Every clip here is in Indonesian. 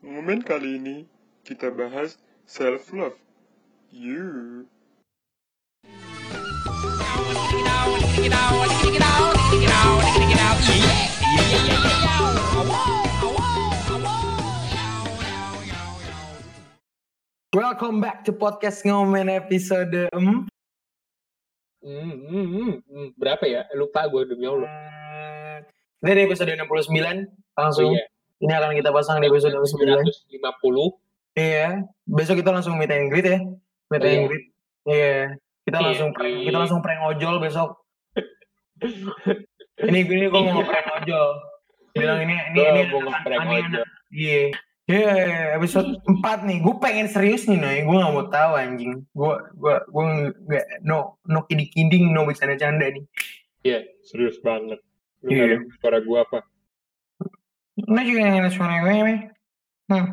Momen kali ini kita bahas self love. You. Welcome back to podcast ngomen episode 4. Hmm, hmm, hmm, hmm. Berapa ya? Lupa gue demi Allah. Dari episode 69 langsung Oh, iya. Ini akan kita pasang di episode 69. 950. Iya, besok kita langsung meet and greet ya. Meet Oh, and iya. greet. Iya. Kita Iya, langsung prank, iya. kita langsung prank ojol besok. ini ini gue mau nge-prank ojol. Bilang ini ini ini ini- ojol. Iya. Iya, episode 4 nih. Gue pengen serius nih, Noy. Gue gak mau tahu anjing. Gue gue gue nggak no no kiding-kiding, no bercanda-canda nih. Iya, serius banget. Lu Iya. ada suara gue apa? Nah juga yang ada suara gue, me. Hmm.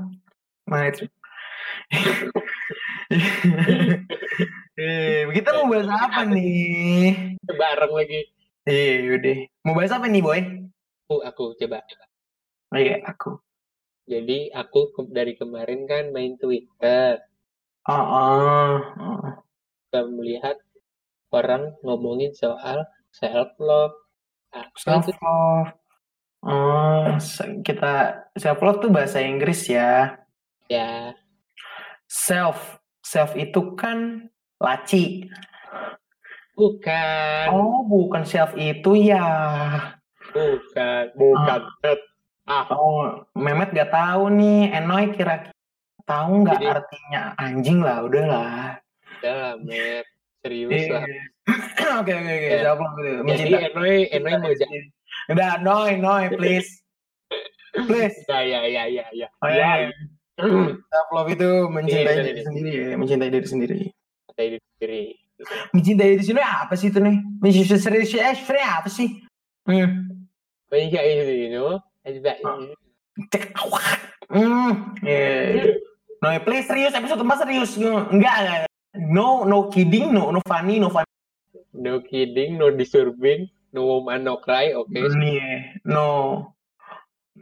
Mana itu? eh, kita mau bahas apa nih? Bareng lagi. Iya, udah. Mau bahas apa nih, boy? Aku, aku coba. Oh iya, aku. Jadi aku ke- dari kemarin kan main Twitter. Oh, oh, oh. Kita melihat orang ngomongin soal self love. Self love. Oh, se- kita self love tuh bahasa Inggris ya. Ya, Self, self itu kan laci. bukan, Oh, bukan self itu ya. bukan, bukan. Tet. Ah, Oh, Mehmet gak tahu nih. Enoy kira-kira tahu nggak Jadi- artinya anjing lah, udahlah. udah lah, Met. Serius Iya. lah. Oke oke oke, Ya. Jadi. Enoy, Enoy mau jadi. Udah, Noy, Noy, please. please. Ya, ya, ya, ya, ya. Oh, Ya, iya. Self love itu mencintai Iya, iya, diri iya. sendiri ya, mencintai diri sendiri. Saya diri sendiri. Mencintai diri sendiri apa sih itu nih? Mencintai diri sendiri eh, apa sih? Hmm. Itu, you know. Ada Ah. Cek awak. Hmm. Yeah. Noy, please serius episode 4 serius. Enggak, enggak. No, no kidding, no, no funny, no funny. No kidding, no disturbing, no woman, no cry, oke. Nih, no.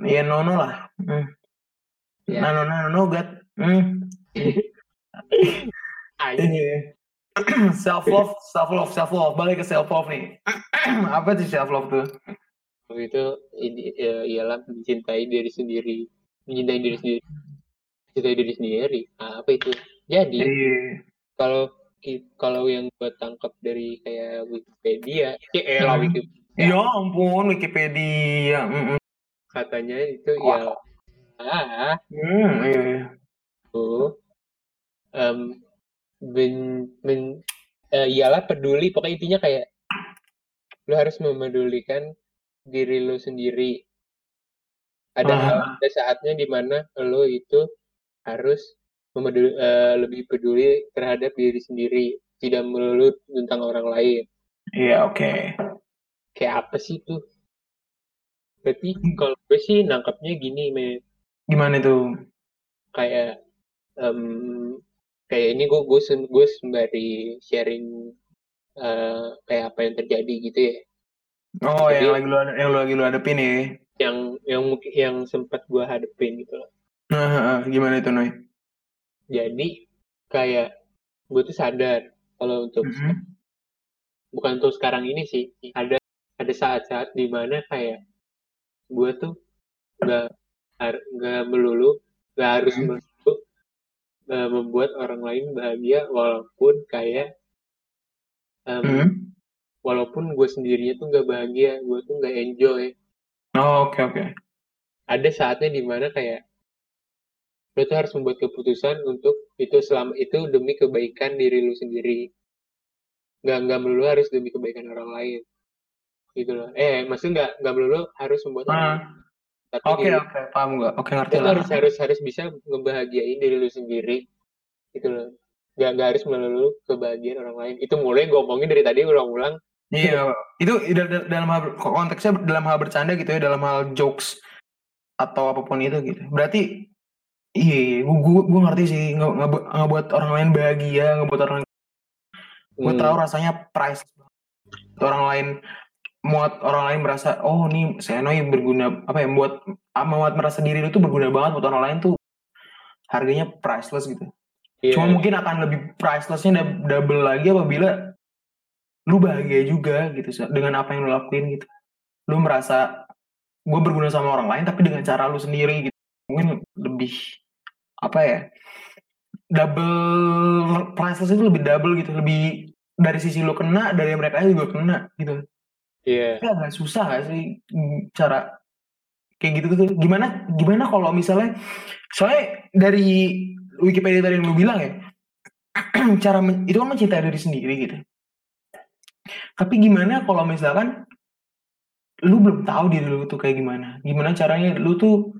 Ya no no lah. Hmm. Ya. No no no no God. Ayo. self love, self love, self love. Balik ke self love nih. Apa sih self love tuh? itu ini, ya, ialah mencintai diri sendiri, mencintai diri sendiri, mencintai diri sendiri. Nah, apa itu? Jadi Iya. kalau kalau yang gue tangkap dari kayak Wikipedia, ya Hmm. Wikipedia, Ya ampun Wikipedia. Mm-mm. katanya itu ya ah Hmm, iya. tuh em, men, men, eh, ialah peduli pokoknya intinya kayak lu harus memedulikan diri lu sendiri ada hal- ada saatnya di mana lu itu harus memeduli, eh, lebih peduli terhadap diri sendiri tidak melulu tentang orang lain Iya oke. kayak apa sih tuh berarti kalau gue sih nangkapnya gini me Gimana tuh? kayak em, kayak ini gue gue gue sembari sharing eh, kayak apa yang terjadi gitu ya Oh Jadi- yang lagi lu yang lu lagi lu hadepin ya. yang yang mungkin yang sempat gue hadepin gitu loh Nah, gimana itu Noy? Jadi kayak gue tuh sadar kalau untuk Mhm. bukan untuk sekarang ini sih ada ada saat-saat di mana kayak gue tuh nggak har- nggak melulu nggak harus Hmm. melulu eh, membuat orang lain bahagia walaupun kayak em, Hmm? walaupun gue sendirinya tuh nggak bahagia gue tuh nggak enjoy Oh, oke oke. ada saatnya di mana kayak lo tuh harus membuat keputusan untuk itu selama itu demi kebaikan diri lu sendiri. Nggak nggak melulu harus demi kebaikan orang lain. Gitu loh. Eh maksudnya nggak nggak melulu harus membuat orang lain. Tapi Oke diri- oke. Paham gak? Oke ngerti lo lah. harus harus harus bisa ngebahagiain diri lu sendiri. Gitu loh. Nggak nggak harus melulu kebahagiaan orang lain. Itu mulai gue omongin dari tadi ulang-ulang. Iya, itu dal- dal- dalam hal konteksnya dalam hal bercanda gitu ya, dalam hal jokes atau apa pun itu gitu. Berarti iya, gue gue ngerti sih. Nge, nge- ngebuat orang lain bahagia, ngebuat orang gue Hmm, tahu rasanya price orang lain muat orang lain merasa oh nih saya Noy berguna apa ya buat membuat merasa diri lu tuh berguna banget buat orang lain tuh harganya priceless gitu. Iya. cuma mungkin akan lebih pricelessnya double lagi apabila lu bahagia juga gitu dengan apa yang lu lakuin gitu. Lu merasa gue berguna sama orang lain tapi dengan cara lu sendiri gitu. Mungkin lebih apa ya double priceless itu lebih double gitu lebih dari sisi lu kena dari mereka juga kena gitu. Iya. tapi agak susah gak sih cara kayak gitu tuh? Gimana gimana kalau misalnya soalnya dari Wikipedia tadi yang lu bilang ya cara men- itu kan mencintai diri sendiri gitu. Tapi gimana kalau misalkan lu belum tahu diri lu tuh kayak gimana? Gimana caranya lu tuh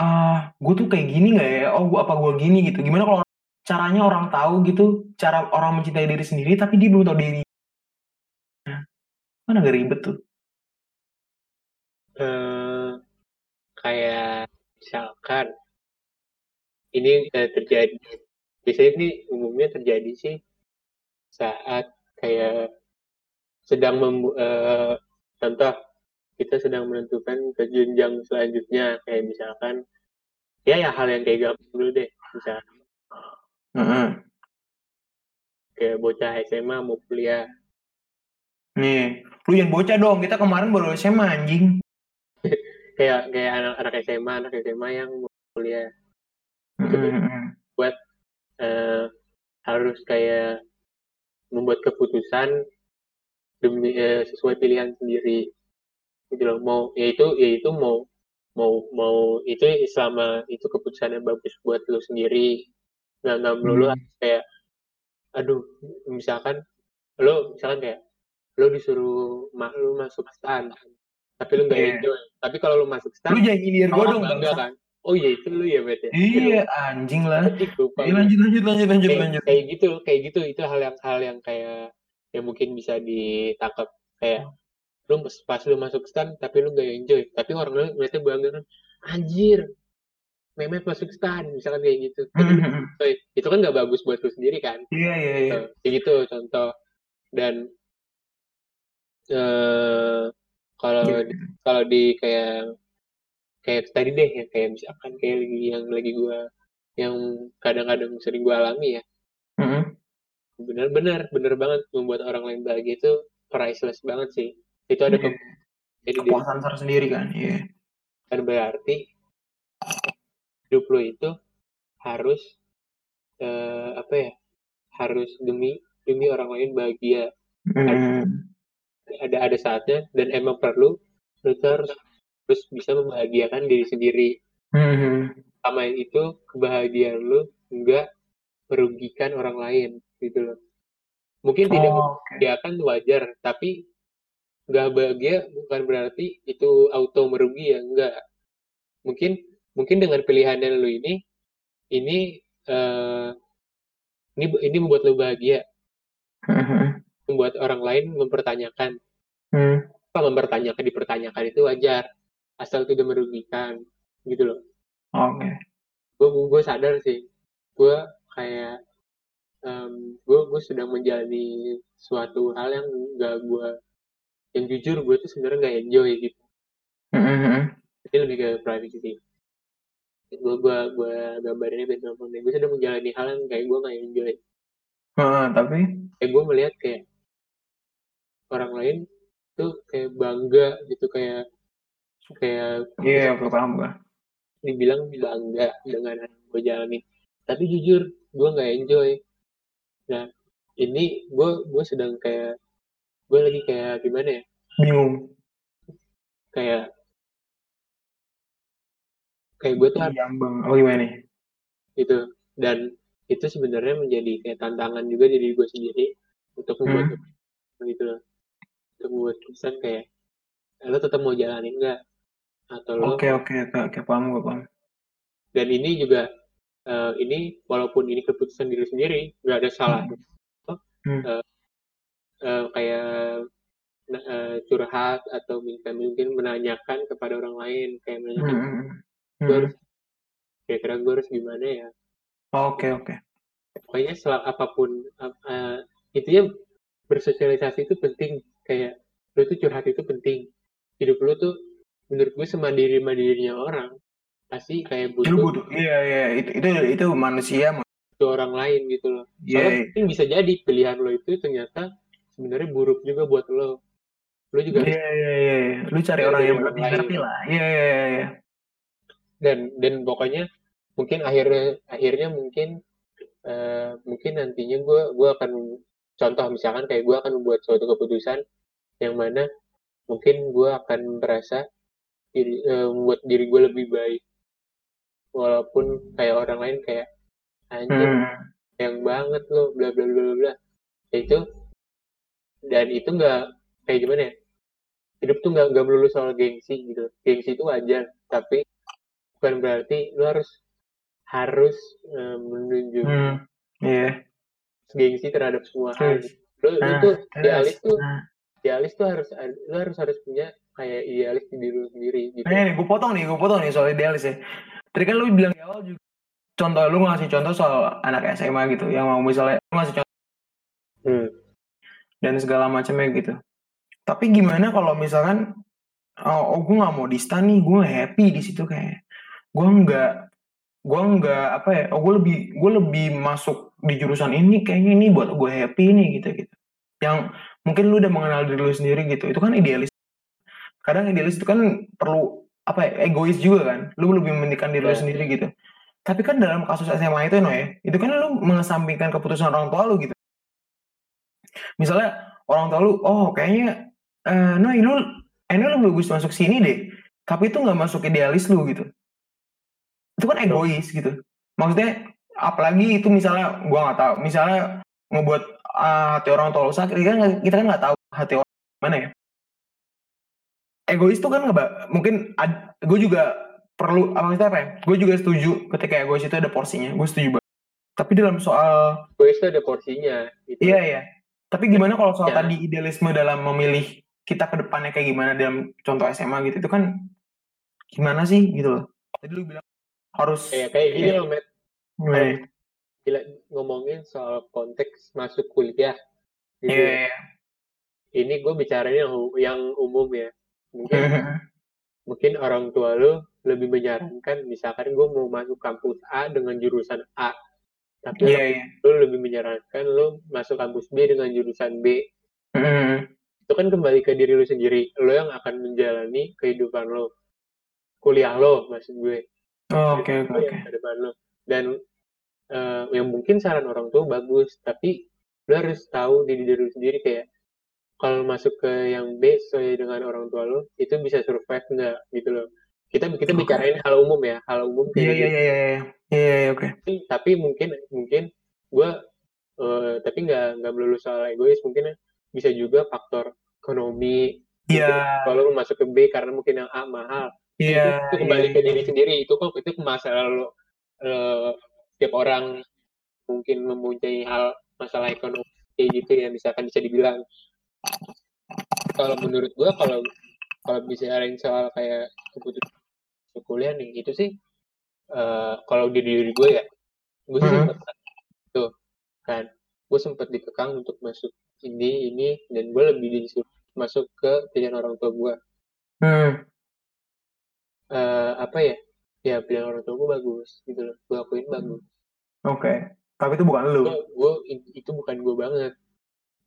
ah gue tuh kayak gini nggak ya? Oh gua, apa gue gini gitu. Gimana kalau caranya orang tahu gitu cara orang mencintai diri sendiri tapi dia belum tahu diri. Kan agak ribet tuh. Eh kayak misalkan ini terjadi biasanya ini umumnya terjadi sih saat kayak sedang mem, eh, contoh kita sedang menentukan ke jenjang selanjutnya. Kayak misalkan ya ya hal yang kayak gampang dulu deh misalkan. Heeh. kayak bocah SMA mau kuliah. Nih lu jangan bocah dong kita kemarin baru SMA anjing. Kayak kayak anak-anak SMA anak SMA yang mau kuliah. Heeh. eh, harus kayak membuat keputusan demi eh, sesuai pilihan sendiri gitu loh mau ya itu ya itu mau mau mau itu selama itu keputusan yang bagus buat lo sendiri nggak nggak melulu Hmm. kayak aduh misalkan lo misalkan kayak lo disuruh ma lo masuk stan tapi lo nggak Iya. enjoy tapi kalau lo masuk stan lu jangan nyindir gue dong bangsa. kan oh iya itu lo ya bet ya iya anjing lah Iya, gua. lanjut lanjut lanjut lanjut kayak, lanjut kayak gitu kayak gitu itu hal yang hal yang kayak yang mungkin bisa ditangkap kayak lu pas- lu masuk stan tapi lu gak enjoy tapi orang lain ngeliatnya bangga kan anjir Mehmet masuk stan misalkan kayak gitu Mhm. enjoy. itu kan gak bagus buat lu sendiri kan iya iya iya Tuh, kayak gitu contoh dan eh kalau Iya. di, kalau di kayak kayak tadi deh ya kayak misalkan kayak lagi yang lagi gua yang kadang-kadang sering gua alami ya Mhm. bener-bener bener banget membuat orang lain bahagia itu priceless banget sih itu ada Iya. ke jadi di- kepuasan tersendiri kan iya kan berarti hidup lo itu harus eh, apa ya harus demi demi orang lain bahagia Mhm. ada ada saatnya dan emang perlu lo tuh harus terus bisa membahagiakan diri sendiri Mhm. sama itu kebahagiaan lo nggak merugikan orang lain gitu loh mungkin tidak Oh, oke. membahagiakan wajar tapi nggak bahagia bukan berarti itu auto merugi ya enggak mungkin mungkin dengan pilihan lu ini ini eh, ini ini membuat lu bahagia. Membuat orang lain mempertanyakan. Mhm. apa mempertanyakan dipertanyakan itu wajar. Asal tidak merugikan gitu loh. Oke. Gue gue sadar sih. Gue kayak gue gue sedang menjalani suatu hal yang gak gue yang jujur gue tuh sebenarnya nggak enjoy gitu. Mhm. ini lebih ke privacy sih. Gue gue gue gampang deh gue sedang menjalani hal yang kayak gue nggak enjoy. Heeh, tapi? Kayak gue melihat kayak orang lain tuh kayak bangga gitu kayak kayak iya oke paham gue dibilang bangga dengan yang gue jalani. Tapi jujur gue nggak enjoy. Nah ini gue gue sedang kayak gue lagi kayak gimana ya? Bingung. Kayak kayak gue tuh Jambang. oh gimana nih? Gitu. Dan itu sebenarnya menjadi kayak tantangan juga di diri gue sendiri untuk membuat gitu loh. Untuk membuat keputusan kayak "Eh, lo tetap mau jalanin nggak? Atau lo oke oke oke paham gue paham. Dan ini juga eh, ini walaupun ini keputusan diri sendiri nggak ada salah. Hmm. Eh, eh, kayak eh, curhat atau minta mungkin menanyakan kepada orang lain kayak menanyakan Mhm. gue Mhm. harus kira-kira gue harus gimana ya oke oke pokoknya selama apa pun ap- eh, intinya bersosialisasi itu penting kayak lu tuh curhat itu penting hidup lu tuh menurut gue semandiri mandirinya orang pasti kayak Lu butuh butuh. Iya iya itu itu itu manusia. butuh orang lain gitu loh. Iya. Soalnya mungkin bisa jadi pilihan lo itu ternyata sebenarnya buruk juga buat lo. Lo juga Iya iya iya. iya. Lu cari Iya, orang yang orang lebih ngerti lah. Iya iya iya, iya. dan dan pokoknya mungkin akhirnya akhirnya mungkin eh, mungkin nantinya gue gue akan contoh misalkan kayak gue akan membuat suatu keputusan yang mana mungkin gue akan merasa diri, eh, membuat diri gue lebih baik walaupun kayak orang lain kayak anjir Hmm. yang banget lo bla bla bla bla itu dan itu nggak kayak gimana ya hidup tuh nggak nggak melulu soal gengsi gitu gengsi itu wajar tapi bukan berarti lo harus harus eh, menunjuk Hmm. Iya. gengsi terhadap semua hal lo Nah, terus. idealis tuh Nah. idealis tuh harus lo harus harus punya kayak idealis di diri lo sendiri gitu Nah, nih, gue potong nih, gue potong nih soal idealis ya. Tadi kan lu bilang di awal juga, contoh lu ngasih contoh soal anak SMA gitu, yang mau misalnya lu ngasih contoh. Dan segala macamnya gitu. Tapi gimana kalau misalkan, oh, oh gue nggak mau di stan nih, gue happy di situ kayak, gue nggak, gue nggak apa ya, oh gue lebih, gue lebih masuk di jurusan ini kayaknya ini buat gue happy nih gitu gitu. Yang mungkin lu udah mengenal diri lu sendiri gitu, itu kan idealis. Kadang idealis itu kan perlu apa ya, egois juga kan, lu lebih mementingkan diri lu Ya. sendiri gitu. Tapi kan dalam kasus SMA itu no ya, itu kan lu mengesampingkan keputusan orang tua lu gitu. Misalnya orang tua lu, oh kayaknya, eh no lu, eh lu bagus masuk sini deh, tapi itu nggak masuk idealis lu gitu. Itu kan egois gitu. Maksudnya, apalagi itu misalnya, gua nggak tahu, misalnya ngebuat ah, hati orang tua lu sakit, kita, kan- kita kan nggak tahu hati orang mana ya. Egois itu kan nggak, mungkin gue juga perlu, apa maksudnya apa ya, gue juga setuju ketika egois itu ada porsinya, gue setuju banget. Tapi dalam soal gue itu ada porsinya gitu Iya iya. Tapi gimana kalau soal Ya. tadi idealisme dalam memilih kita ke depannya kayak gimana dalam contoh SMA gitu itu kan gimana sih gitu loh. Tadi lu bilang harus kayak kayak gini loh Matt gimana ya? Gila, ngomongin soal konteks masuk kuliah gitu Iya ya. iya. ini gue bicaranya yang, yang umum ya mungkin iya. mungkin orang tua lo lebih menyarankan misalkan gue mau masuk kampus A dengan jurusan A tapi Iya iya. lo lebih menyarankan lo masuk kampus B dengan jurusan B Hmm. itu kan kembali ke diri lo sendiri lo yang akan menjalani kehidupan lo kuliah lo maksud gue Oh, Oke oke oke. dan eh, yang mungkin saran orang tua bagus tapi lo harus tahu di diri lo sendiri kayak kalau masuk ke yang B sesuai dengan orang tua lo itu bisa survive nggak gitu loh kita kita Oke. bicarain hal umum ya hal umum kayak Iya gitu. iya iya iya. Iya iya oke. tapi, tapi mungkin mungkin gue eh, tapi nggak nggak melulu soal egois mungkin bisa juga faktor ekonomi Iya kalau lu masuk ke B karena mungkin yang A mahal iya. itu, itu kembali iya, ke iya. diri sendiri itu kok itu masalah lo eh, setiap orang mungkin mempunyai hal masalah ekonomi kayak gitu ya misalkan bisa dibilang kalau menurut gue kalau kalau bicarain soal kayak keputusan masuk kuliah nih itu sih eh, kalau di diri gue ya gue sih Hmm. sempet tuh kan gue sempat dikekang untuk masuk ini ini dan gue lebih disuruh masuk ke pilihan orang tua gue Hmm. eh apa ya ya pilihan orang tua gue bagus gitu loh gue akuin bagus Oke. Tapi itu bukan lu. gue gue itu bukan gue banget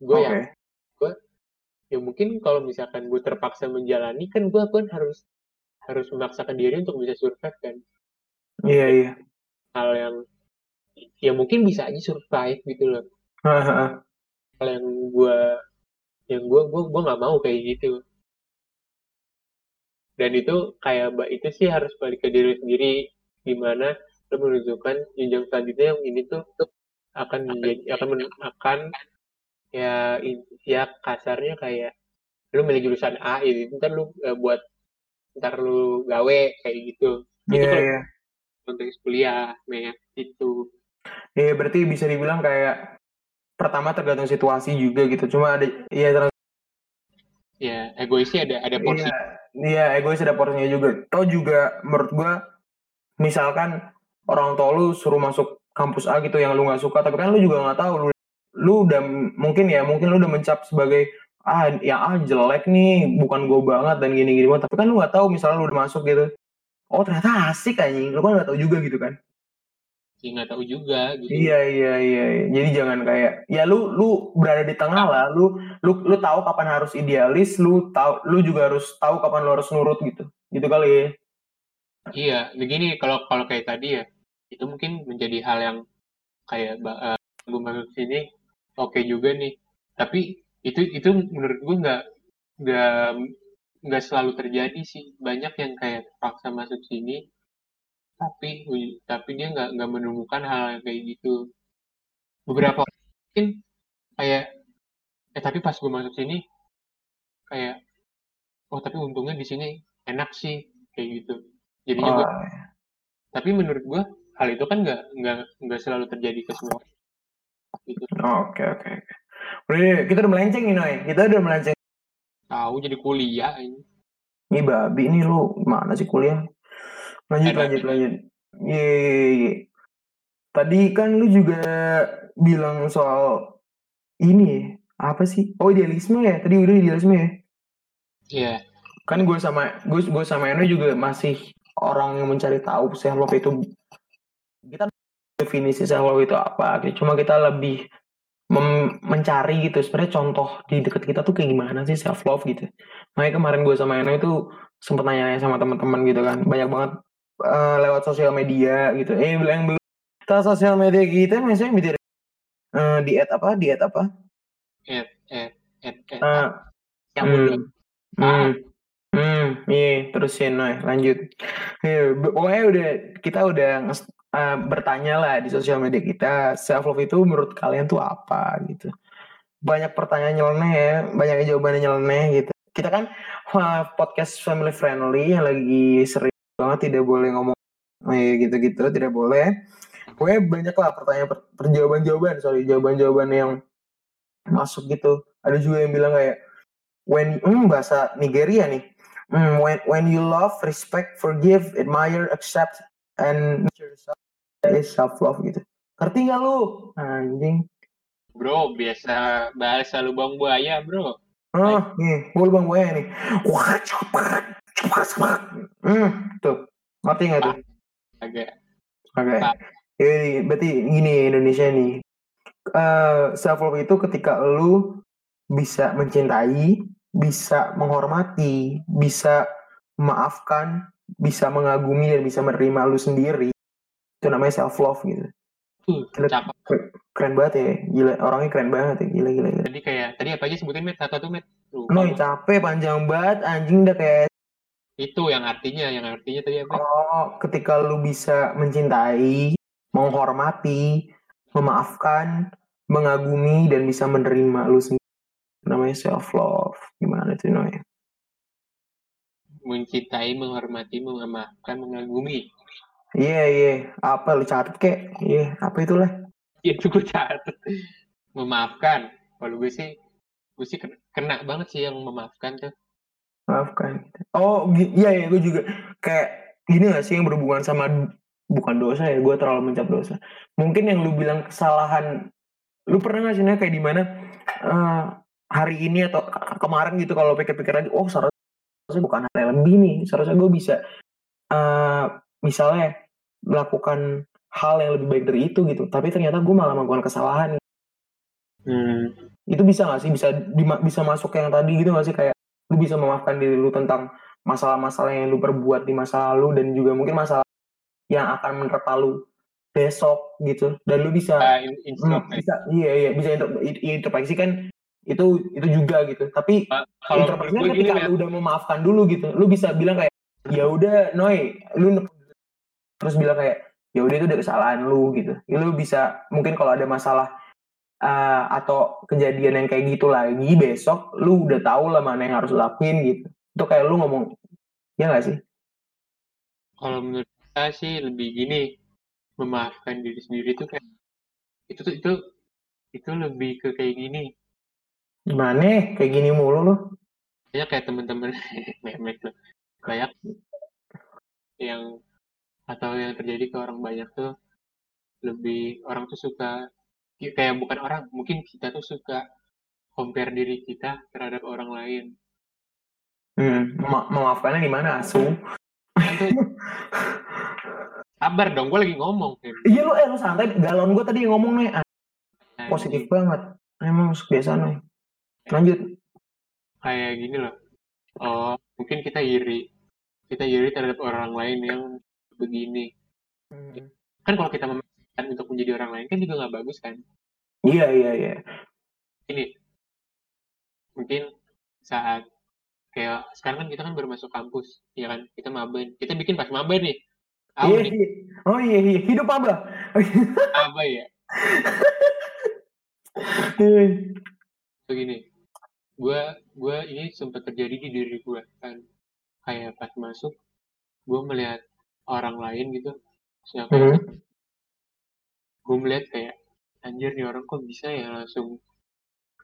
gue Oke. ya ya mungkin kalau misalkan gue terpaksa menjalani kan gue pun harus harus memaksakan diri untuk bisa survive kan? Iya iya. hal yang ya mungkin bisa aja survive gitu loh. Hal yang gue yang gue gue gue nggak mau kayak gitu. Dan itu kayak mbak itu sih harus balik ke diri sendiri gimana lo menunjukkan jenjang selanjutnya yang ini tuh tuh akan menjadi akan men- akan ya ya kasarnya kayak lu milih jurusan A itu ntar lu eh, buat ntar lu gawe kayak gitu itu Iya kalau iya. konteks kuliah Matt itu Iya berarti bisa dibilang kayak pertama tergantung situasi juga gitu. Cuma ada iya tergantung ya egoisnya ada ada porsi Iya, iya egois ada porsinya juga. Tau juga menurut gua misalkan orang tua lu suruh masuk kampus A gitu yang lu nggak suka, tapi kan lu juga nggak tahu lu lu udah mungkin ya mungkin lu udah mencap sebagai ah yang A jelek nih bukan gue banget dan gini gini tapi kan lu nggak tahu misalnya lu udah masuk gitu oh ternyata asik anjing lu kan nggak tahu juga gitu kan ya nggak tahu juga gitu Iya iya iya. iya. Jadi jangan kayak ya lu lu berada di tengah lah. Lu lu lu tahu kapan harus idealis, lu tahu lu juga harus tahu kapan lu harus nurut gitu. Gitu kali ya. Iya, begini kalau kalau kayak tadi ya, itu mungkin menjadi hal yang kayak uh, gue masuk sini oke juga nih. Tapi itu itu menurut gue nggak nggak nggak selalu terjadi sih. Banyak yang kayak terpaksa masuk sini, tapi tapi dia nggak nggak menemukan hal kayak gitu. Beberapa mungkin kayak eh tapi pas gue masuk sini kayak oh tapi untungnya di sini enak sih kayak gitu jadinya Oh, gue tapi menurut gue hal itu kan nggak nggak nggak selalu terjadi ke semua gitu Oke oke oke. Udah, kita udah melenceng nih Noy. Kita udah melenceng. tahu jadi kuliah ini Nih babi nih lu mana sih kuliah? Lanjut Eh, lanjut babi. lanjut. Ye. Tadi kan lu juga bilang soal ini ya. Apa sih? Oh idealisme ya. Tadi udah idealisme ya. Iya kan gue sama gue gue sama Eno juga masih orang yang mencari tahu self love itu kita definisi self love itu apa cuma kita lebih mencari gitu. Sebenarnya contoh di dekat kita tuh kayak gimana sih? Self love gitu. Makanya kemarin gue sama Eno itu sempet nanya sama teman-teman gitu kan. Banyak banget eh, lewat sosial media gitu. Eh yang belum kita sosial media kita misalnya media eh, diet apa? Diet apa? Eh, eh Eh, yang hmm. belum Hmm. Hmm, iya, terusin Noy, lanjut. Iya, be- pokoknya udah kita udah eh, bertanya lah di sosial media kita self love itu menurut kalian tuh apa gitu. Banyak pertanyaan nyeleneh ya, banyak jawabannya nyeleneh gitu. Kita kan eh, podcast family friendly yang lagi sering banget tidak boleh ngomong eh, gitu-gitu, tidak boleh. Pokoknya banyak lah pertanyaan per, perjawaban-jawaban, sorry, jawaban-jawaban yang masuk gitu. Ada juga yang bilang kayak when hmm, bahasa Nigeria nih Hmm, when when you love respect forgive admire accept and nurture yourself is self love gitu. Ngerti gak lu? Anjing. Bro biasa bahasa lubang buaya bro. Ah nih gue bang gue nih. Wah cepat cepat cepat hmm tuh. Ngerti gak tuh? Agak. Oke Pak. jadi berarti gini Indonesia nih. Eh self love itu ketika lu bisa mencintai bisa menghormati, bisa memaafkan, bisa mengagumi dan bisa menerima lu sendiri. Itu namanya self love gitu. Gila, cakep keren banget ya. Gila, orangnya keren banget ya. Gila gila gila. tadi kayak tadi apa aja sebutin met satu tuh met gua. capek panjang banget anjing udah kayak itu yang artinya yang artinya tadi apa oh, ketika lu bisa mencintai, menghormati, memaafkan, mengagumi dan bisa menerima lu sendiri. Namanya self love. Gimana tuh Noy? mencintai menghormati memaafkan mengagumi Iya iya, apa lu catat kek? Iya, apa itulah? itu gue catat memaafkan kalau gue sih gue sih kena, kena banget sih yang memaafkan tuh Maafkan. Oh, iya iya, gue juga kayak gini gak sih yang berhubungan sama bukan dosa ya, gue terlalu mencap dosa. Mungkin yang lu bilang kesalahan, lu pernah gak sih kayak di mana eh, hari ini atau ke- kemarin gitu kalau pikir-pikir lagi, oh seharusnya bukan hal yang lebih nih, seharusnya gue bisa eh misalnya melakukan hal yang lebih baik dari itu gitu, tapi ternyata gue malah melakukan kesalahan. Hmm. itu bisa gak sih? Bisa dima- bisa masuk ke yang tadi gitu gak sih? Kayak lu bisa memaafkan diri lu tentang masalah-masalah yang lu perbuat di masa lalu dan juga mungkin masalah yang akan menerpa lu besok gitu. Dan lu bisa Ah, in- hmm, introspeksi. bisa iya iya bisa introspeksi kan itu itu juga gitu. Tapi kalau introspeksi menurut gue gini ketika lu udah memaafkan dulu gitu lu bisa bilang kayak ya udah Noy lu terus bilang kayak ya udah itu udah kesalahan lu gitu. Ya, lu bisa mungkin kalau ada masalah uh, atau kejadian yang kayak gitu lagi besok lu udah tahu lah mana yang harus lu lakuin gitu. Itu kayak lu ngomong ya gak sih? Kalau menurut saya sih lebih gini memaafkan diri sendiri tuh kayak itu tuh itu itu lebih ke kayak gini. Gimana? Kayak gini mulu lu. Banyak kayak temen-temen memek banyak yang atau yang terjadi ke orang banyak tuh lebih orang tuh suka kayak bukan orang mungkin kita tuh suka compare diri kita terhadap orang lain hmm, mema- memaafkannya di mana asu. Sabar dong, gue lagi ngomong. Iya lu eh lu santai galon gue tadi ngomong nih ah, Nah, positif banget emang kebiasaan nih lanjut Kayak gini loh. Oh, mungkin kita iri. Kita iri terhadap orang lain yang begini. Kan kalau kita memaksakan untuk menjadi orang lain kan juga nggak bagus kan? iya iya iya Ini mungkin saat kayak sekarang kan kita kan baru masuk kampus, ya kan? Kita maba, kita bikin pas maba nih. Iya nih iya oh iya iya hidup apa apa ya? Begini, gua gua ini sempat terjadi di diri gua kan. Kayak pas masuk, gua melihat orang lain gitu, yang kayak Hmm. gue melihat kayak anjir nih orang kok bisa ya langsung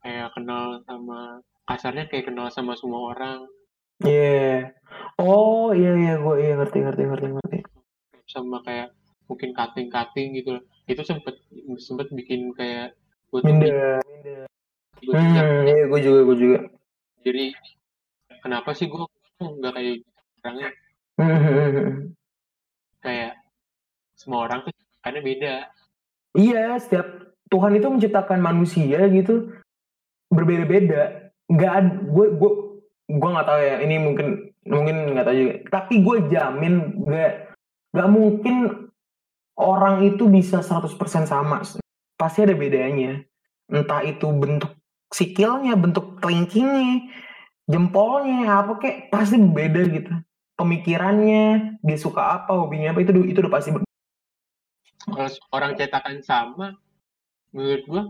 kayak kenal sama kasarnya kayak kenal sama semua orang Iya. Oh iya iya gue iya ngerti ngerti ngerti ngerti. sama kayak mungkin cutting-cutting gitu loh. itu sempet sempet bikin kayak gue gue juga Hmm, iya gue juga gue juga. jadi kenapa sih gue nggak kayak gitu orangnya kayak semua orang tuh karena beda Iya setiap Tuhan itu menciptakan manusia gitu berbeda-beda. Gak ada gue gue gue nggak tahu ya ini mungkin mungkin nggak tahu juga. Tapi gue jamin gak gak mungkin orang itu bisa 100% sama. Pasti ada bedanya. Entah itu bentuk sikilnya, bentuk kelingkingnya, jempolnya, apa kek pasti beda gitu. Pemikirannya, dia suka apa, hobinya apa itu itu udah pasti kalau orang cetakan sama menurut gue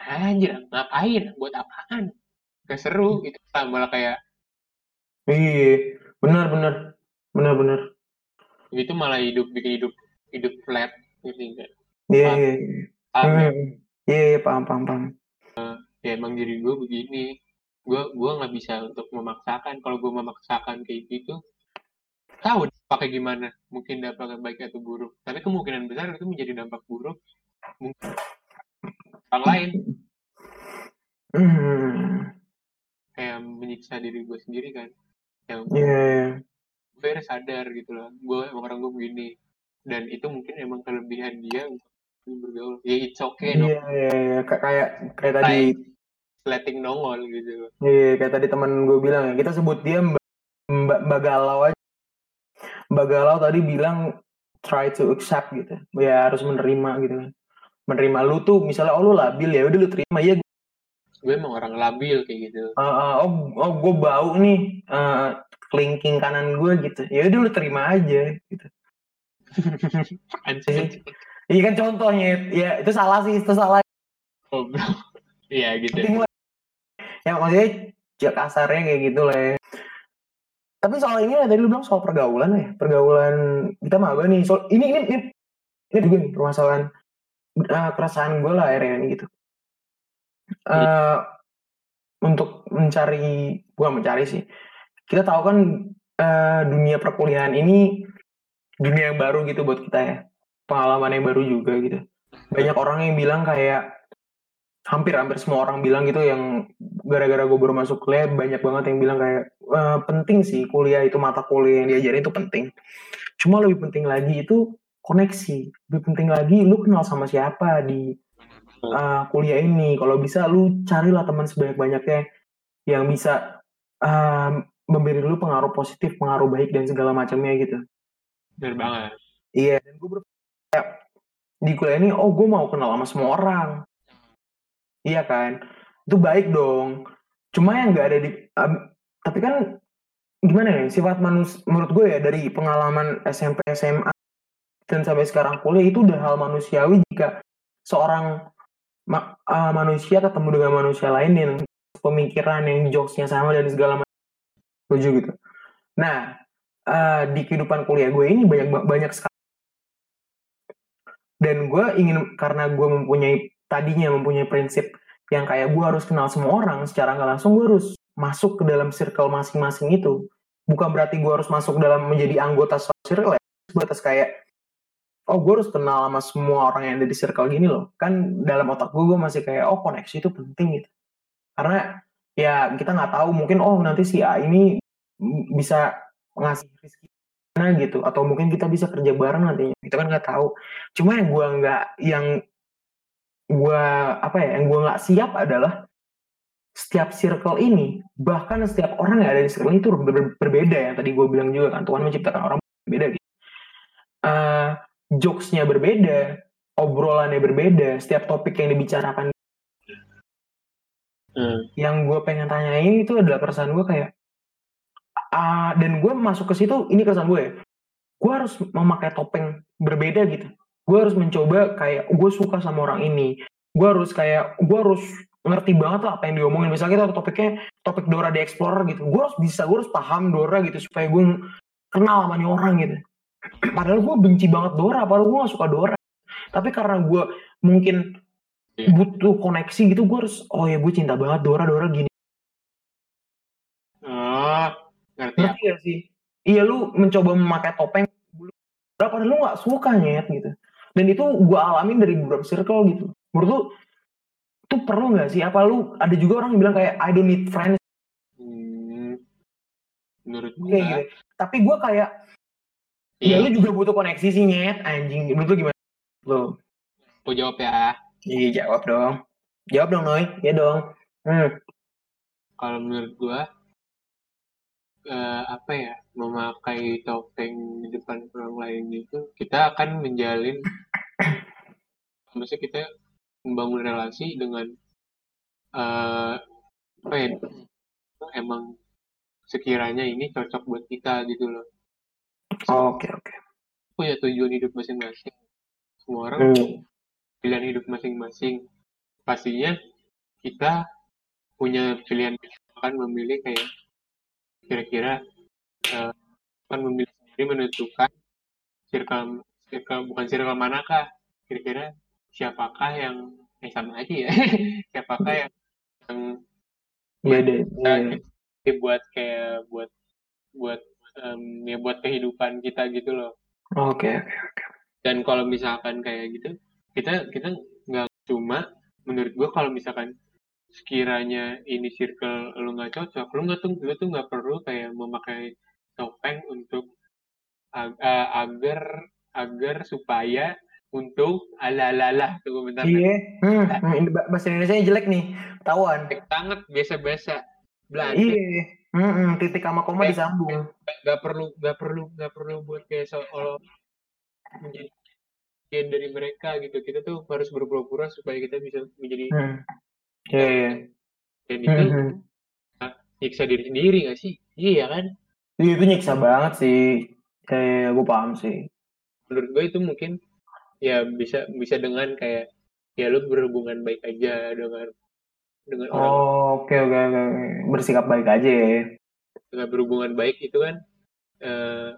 anjir ngapain buat apaan gak seru gitu lah malah kayak Iya, benar benar benar benar. itu malah hidup bikin hidup hidup flat gitu Iya Paham. iya. iya. Paham ya? Hmm, Iya iya paham paham paham. ya emang diri gue begini gue gue nggak bisa untuk memaksakan. Kalau gue memaksakan kayak gitu tahu pakai gimana. Mungkin dampaknya baik atau buruk. Tapi kemungkinan besar itu menjadi dampak buruk. Mungkin orang lain. Kayak menyiksa diri gue sendiri kan. Yang Iya iya. gue harus sadar gitu loh. Gue emang orang gue begini. Dan itu mungkin emang kelebihan dia untuk bergaul. Ya it's okay no Iya iya iya. Ka- kayak kayak tadi letting nongol gitu iya kayak tadi teman gue bilang ya kita sebut dia Mbak Mbak, Mbak Galau aja. Mbak Galau tadi bilang try to accept gitu. Ya harus menerima gitu kan. Menerima lu tuh misalnya oh lu labil ya udah lu terima ya gue emang orang labil kayak gitu Uh, uh, oh, oh gue bau nih uh, kelingking kanan gue gitu. Ya udah lu terima aja gitu. anjir Iya kan contohnya ya itu salah sih itu salah. goblok iya gitu Penting lah. Ya maksudnya ya kasarnya kayak gitu lah. ya. Tapi soal ini ya, tadi lu bilang soal pergaulan ya. Pergaulan kita maba nih. Soal ini ini ini, ini juga nih permasalahan uh, keresahan gue lah akhirnya ini gitu. Uh, untuk mencari gua mencari sih. Kita tahu kan uh, dunia perkuliahan ini dunia yang baru gitu buat kita ya. Pengalaman yang baru juga gitu. Banyak orang yang bilang kayak hampir hampir semua orang bilang gitu yang gara-gara gue baru masuk kuliah banyak banget yang bilang kayak "Eh, penting sih kuliah itu mata kuliah yang diajarin itu penting. Cuma lebih penting lagi itu koneksi. Lebih penting lagi lu kenal sama siapa di uh, kuliah ini. Kalau bisa lu carilah teman sebanyak-banyaknya yang bisa um, memberi lu pengaruh positif, pengaruh baik dan segala macamnya gitu. bener banget Iya, dan gue kayak di kuliah ini, oh gue mau kenal sama semua orang. Iya kan? Itu baik dong. Cuma yang nggak ada di, am- tapi kan gimana ya, sifat manus, menurut gue ya dari pengalaman SMP, SMA, dan sampai sekarang kuliah itu udah hal manusiawi jika seorang ma- uh, manusia ketemu dengan manusia lain yang pemikiran, yang jokesnya sama dan segala macam. Setuju gitu. Nah, uh, di kehidupan kuliah gue ini banyak banyak sekali dan gue ingin karena gue mempunyai tadinya mempunyai prinsip yang kayak gue harus kenal semua orang secara nggak langsung gue harus masuk ke dalam circle masing-masing itu bukan berarti gue harus masuk dalam menjadi anggota circle ya sebatas kayak oh gue harus kenal sama semua orang yang ada di circle gini loh kan dalam otak gue gue masih kayak oh koneksi itu penting gitu karena ya kita nggak tahu mungkin oh nanti si A ini bisa ngasih rezeki Nah gitu, atau mungkin kita bisa kerja bareng nantinya. Kita kan nggak tahu. Cuma yang gua nggak, yang gua apa ya, yang gua nggak siap adalah setiap circle ini, bahkan setiap orang yang ada di circle itu ber- ber- berbeda ya. Tadi gue bilang juga kan, Tuhan menciptakan orang berbeda gitu. Eh, jokesnya berbeda, obrolannya berbeda, setiap topik yang dibicarakan. Hmm. Yang gue pengen tanyain itu adalah perasaan gue kayak, ah, dan gue masuk ke situ, ini keresahan gue ya, gue harus memakai topeng berbeda gitu. Gue harus mencoba kayak, gue suka sama orang ini. Gue harus kayak, gue harus ngerti banget lah apa yang diomongin. Misalnya kita topiknya topik Dora the Explorer gitu. Gue harus bisa, gue harus paham Dora gitu supaya gue kenal sama nih orang gitu. Padahal gue benci banget Dora, padahal gue gak suka Dora. Tapi karena gue mungkin Iya. butuh koneksi gitu, gue harus, oh ya gue cinta banget Dora, Dora gini. Oh, ngerti sih? Iya lu mencoba memakai topeng Dora, padahal lu gak suka nyet gitu. Dan itu gue alamin dari beberapa circle gitu. Menurut lu, itu perlu gak sih? Apa lu, ada juga orang yang bilang kayak, I don't need friends, Hmm. Menurut kayak gue, gitu. Tapi gue kayak, ya iya, lu juga butuh koneksi sih nyet, anjing. Menurut lu gimana? Lu? gue jawab ya. Iya jawab dong. Jawab dong Noy, ya dong. Hmm. Kalau menurut gue, eh, apa ya, memakai topeng di depan orang lain itu, kita akan menjalin, maksudnya kita membangun relasi dengan, eh, apa ya, emang sekiranya ini cocok buat kita gitu loh. Oke oke. Punya tujuan hidup masing-masing. Semua orang Hmm. pilihan hidup masing-masing. Pastinya kita punya pilihan akan memilih kayak kira-kira eh, akan memilih sendiri menentukan circle circle bukan circle manakah kira-kira siapakah yang eh sama aja ya siapakah yang yang Beda. Iya. kita buat kayak buat buat em, ya buat kehidupan kita gitu loh Oke oke. dan kalau misalkan kayak gitu kita kita nggak cuma menurut gua kalau misalkan sekiranya ini circle lu nggak cocok lu nggak tuh lu tuh nggak perlu kayak memakai topeng untuk ag- eh, agar agar supaya untuk ala-ala tunggu bentar Iya. Hmm. hmm, ba- Bahasa Indonesia jelek nih. Tawan. Jelek banget biasa-biasa Belanda Iya. Hmm, hmm, titik sama koma Eh, disambung. nggak perlu nggak perlu nggak perlu buat kayak seolah menjadi bagian dari mereka gitu kita tuh harus berpura-pura supaya kita bisa menjadi Hmm. Iya iya. dan itu hmm. nyiksa diri sendiri gak sih iya kan Iya, itu nyiksa banget sih. Eh, gue paham sih. menurut gue itu mungkin ya bisa bisa dengan kayak ya lu berhubungan baik aja dengan dengan orang Oh, oke oke oke. oke. Bersikap baik aja ya. dengan berhubungan baik itu kan eh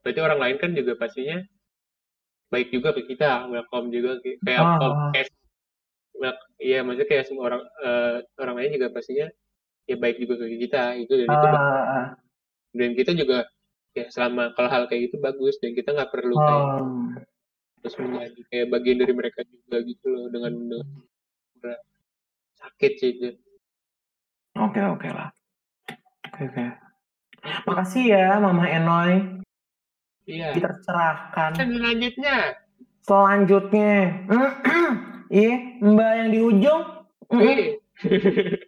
berarti orang lain kan juga pastinya baik juga ke kita welcome juga ke- kayak Ah. kayak iya maksudnya kayak semua orang eh, orang lain juga pastinya ya baik juga ke kita itu dan itu Ah, ah. dan kita juga ya selama kalau hal kayak gitu bagus dan kita nggak perlu kayak Oh. terus menjadi kayak bagian dari mereka juga gitu loh dengan, dengan sakit sih itu Oke oke lah. Oke oke. Makasih ya Mama Enoy. iya Kita cerahkan. selanjutnya Selanjutnya. Iya, Mbak yang di ujung. Mm,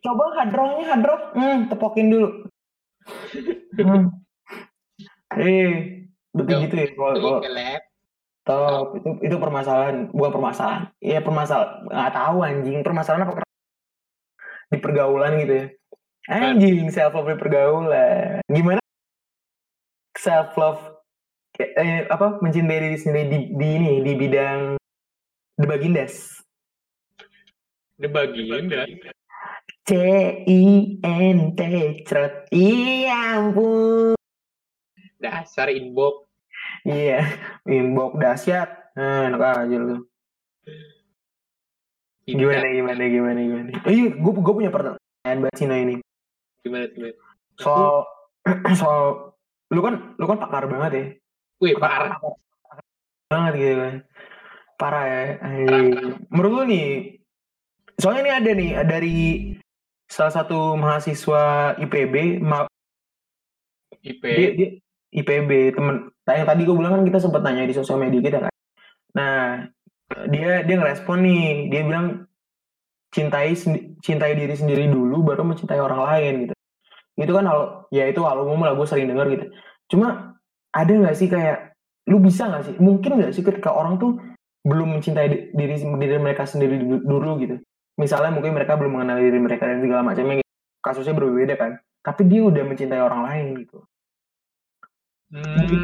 Coba hadrongnya hadrong. Hmm, tepokin dulu. Hmm. Eh, betul gitu ya. Kalau kalau top itu itu permasalahan, bukan permasalahan. Iya permasalahan. Nggak tahu anjing. Permasalahan apa? Di pergaulan gitu ya. Anjing self love di pergaulan. Gimana self love eh, apa mencintai diri sendiri di, di ini di bidang the bagindas. The bagian dan C I N T cret. Iya ampun. dasar inbox Iya, inbox dahsyat. Nah, enak aja lu. Gimana gimana gimana gimana. Oh, iya, gue gue punya pertanyaan buat Cina ini. gimana gimana Soal soal lu kan lu kan pakar banget ya. wih parah banget gitu kan. Parah ya. Anjing. Menurut lu nih, soalnya ini ada nih dari salah satu mahasiswa IPB, ma- IP dia, dia IPB temen yang tadi gue bilang kan kita sempat nanya di sosial media kita kan. Nah, dia dia ngerespon nih, dia bilang cintai cintai diri sendiri dulu baru mencintai orang lain gitu. Itu kan hal ya itu hal umum lah gue sering denger gitu. Cuma ada nggak sih kayak lu bisa nggak sih? Mungkin nggak sih ketika orang tuh belum mencintai di- diri diri mereka sendiri du- dulu gitu. Misalnya mungkin mereka belum mengenal diri mereka dan segala macamnya gitu. Kasusnya berbeda kan. Tapi dia udah mencintai orang lain gitu. Hmm, itu,